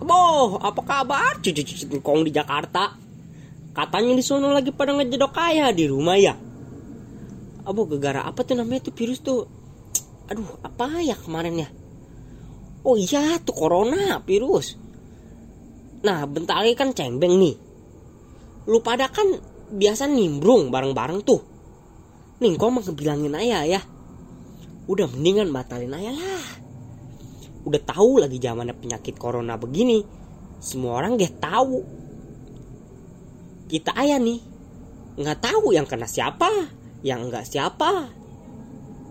Boh, apa kabar? Cucu-cucu engkong di Jakarta. Katanya di sono lagi pada ngejedok kaya di rumah ya. Abo gegara apa tuh namanya tuh virus tuh? Aduh, apa ya kemarin ya? Oh iya, tuh corona virus. Nah, bentar lagi kan cengbeng nih. Lu pada kan biasa nimbrung bareng-bareng tuh. Nih, kau mah ngebilangin ayah ya. Udah mendingan batalin aja lah. Udah tahu lagi zamannya penyakit corona begini. Semua orang gak tahu. Kita ayah nih nggak tahu yang kena siapa, yang nggak siapa.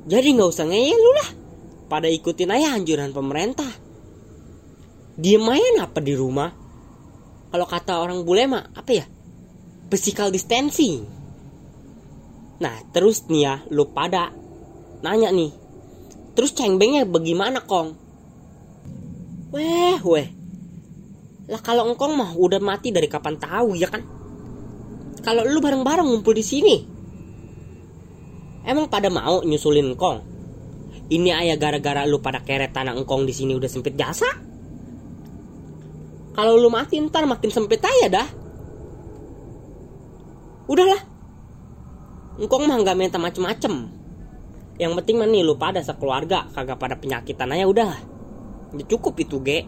Jadi nggak usah ngeyel lu lah. Pada ikutin aja anjuran pemerintah. Diem aja apa di rumah. Kalau kata orang bule mah apa ya? Physical distancing. Nah terus nih ya lu pada nanya nih. Terus cengbengnya bagaimana kong? Weh weh. Lah kalau engkong mah udah mati dari kapan tahu ya kan? Kalau lu bareng-bareng ngumpul di sini. Emang pada mau nyusulin engkong? Ini ayah gara-gara lu pada keret tanah engkong di sini udah sempit jasa? Kalau lu mati ntar makin sempit aja dah. Udahlah. Engkong mah nggak minta macem-macem. Yang penting mah nih lu pada sekeluarga kagak pada penyakitan aja udah. Udah cukup itu ge.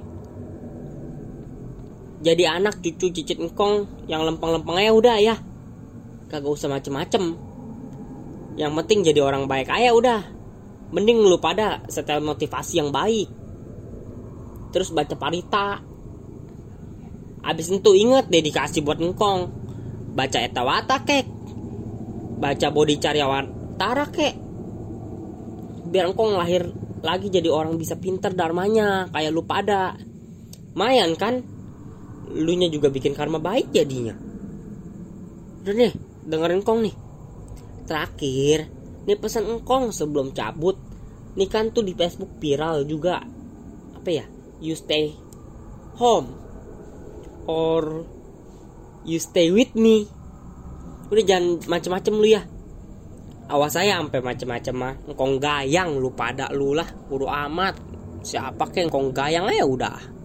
Jadi anak cucu cicit engkong yang lempeng-lempeng aja udah ya. Kagak usah macem-macem. Yang penting jadi orang baik aja udah. Mending lu pada setel motivasi yang baik. Terus baca parita. Abis itu inget dedikasi buat engkong. Baca etawata kek. Baca body cariawan tara kek. Biar engkong lahir lagi jadi orang bisa pinter dharmanya kayak lu pada. Mayan kan? Lu nya juga bikin karma baik jadinya. Udah nih, dengerin kong nih. Terakhir, nih pesan engkong sebelum cabut. Nih kan tuh di Facebook viral juga. Apa ya? You stay home or you stay with me. Udah jangan macem-macem lu ya. Awas saya sampai macem-macem mah. Engkong gayang lu pada lu lah, kudu amat. Siapa kek engkong gayang aja udah.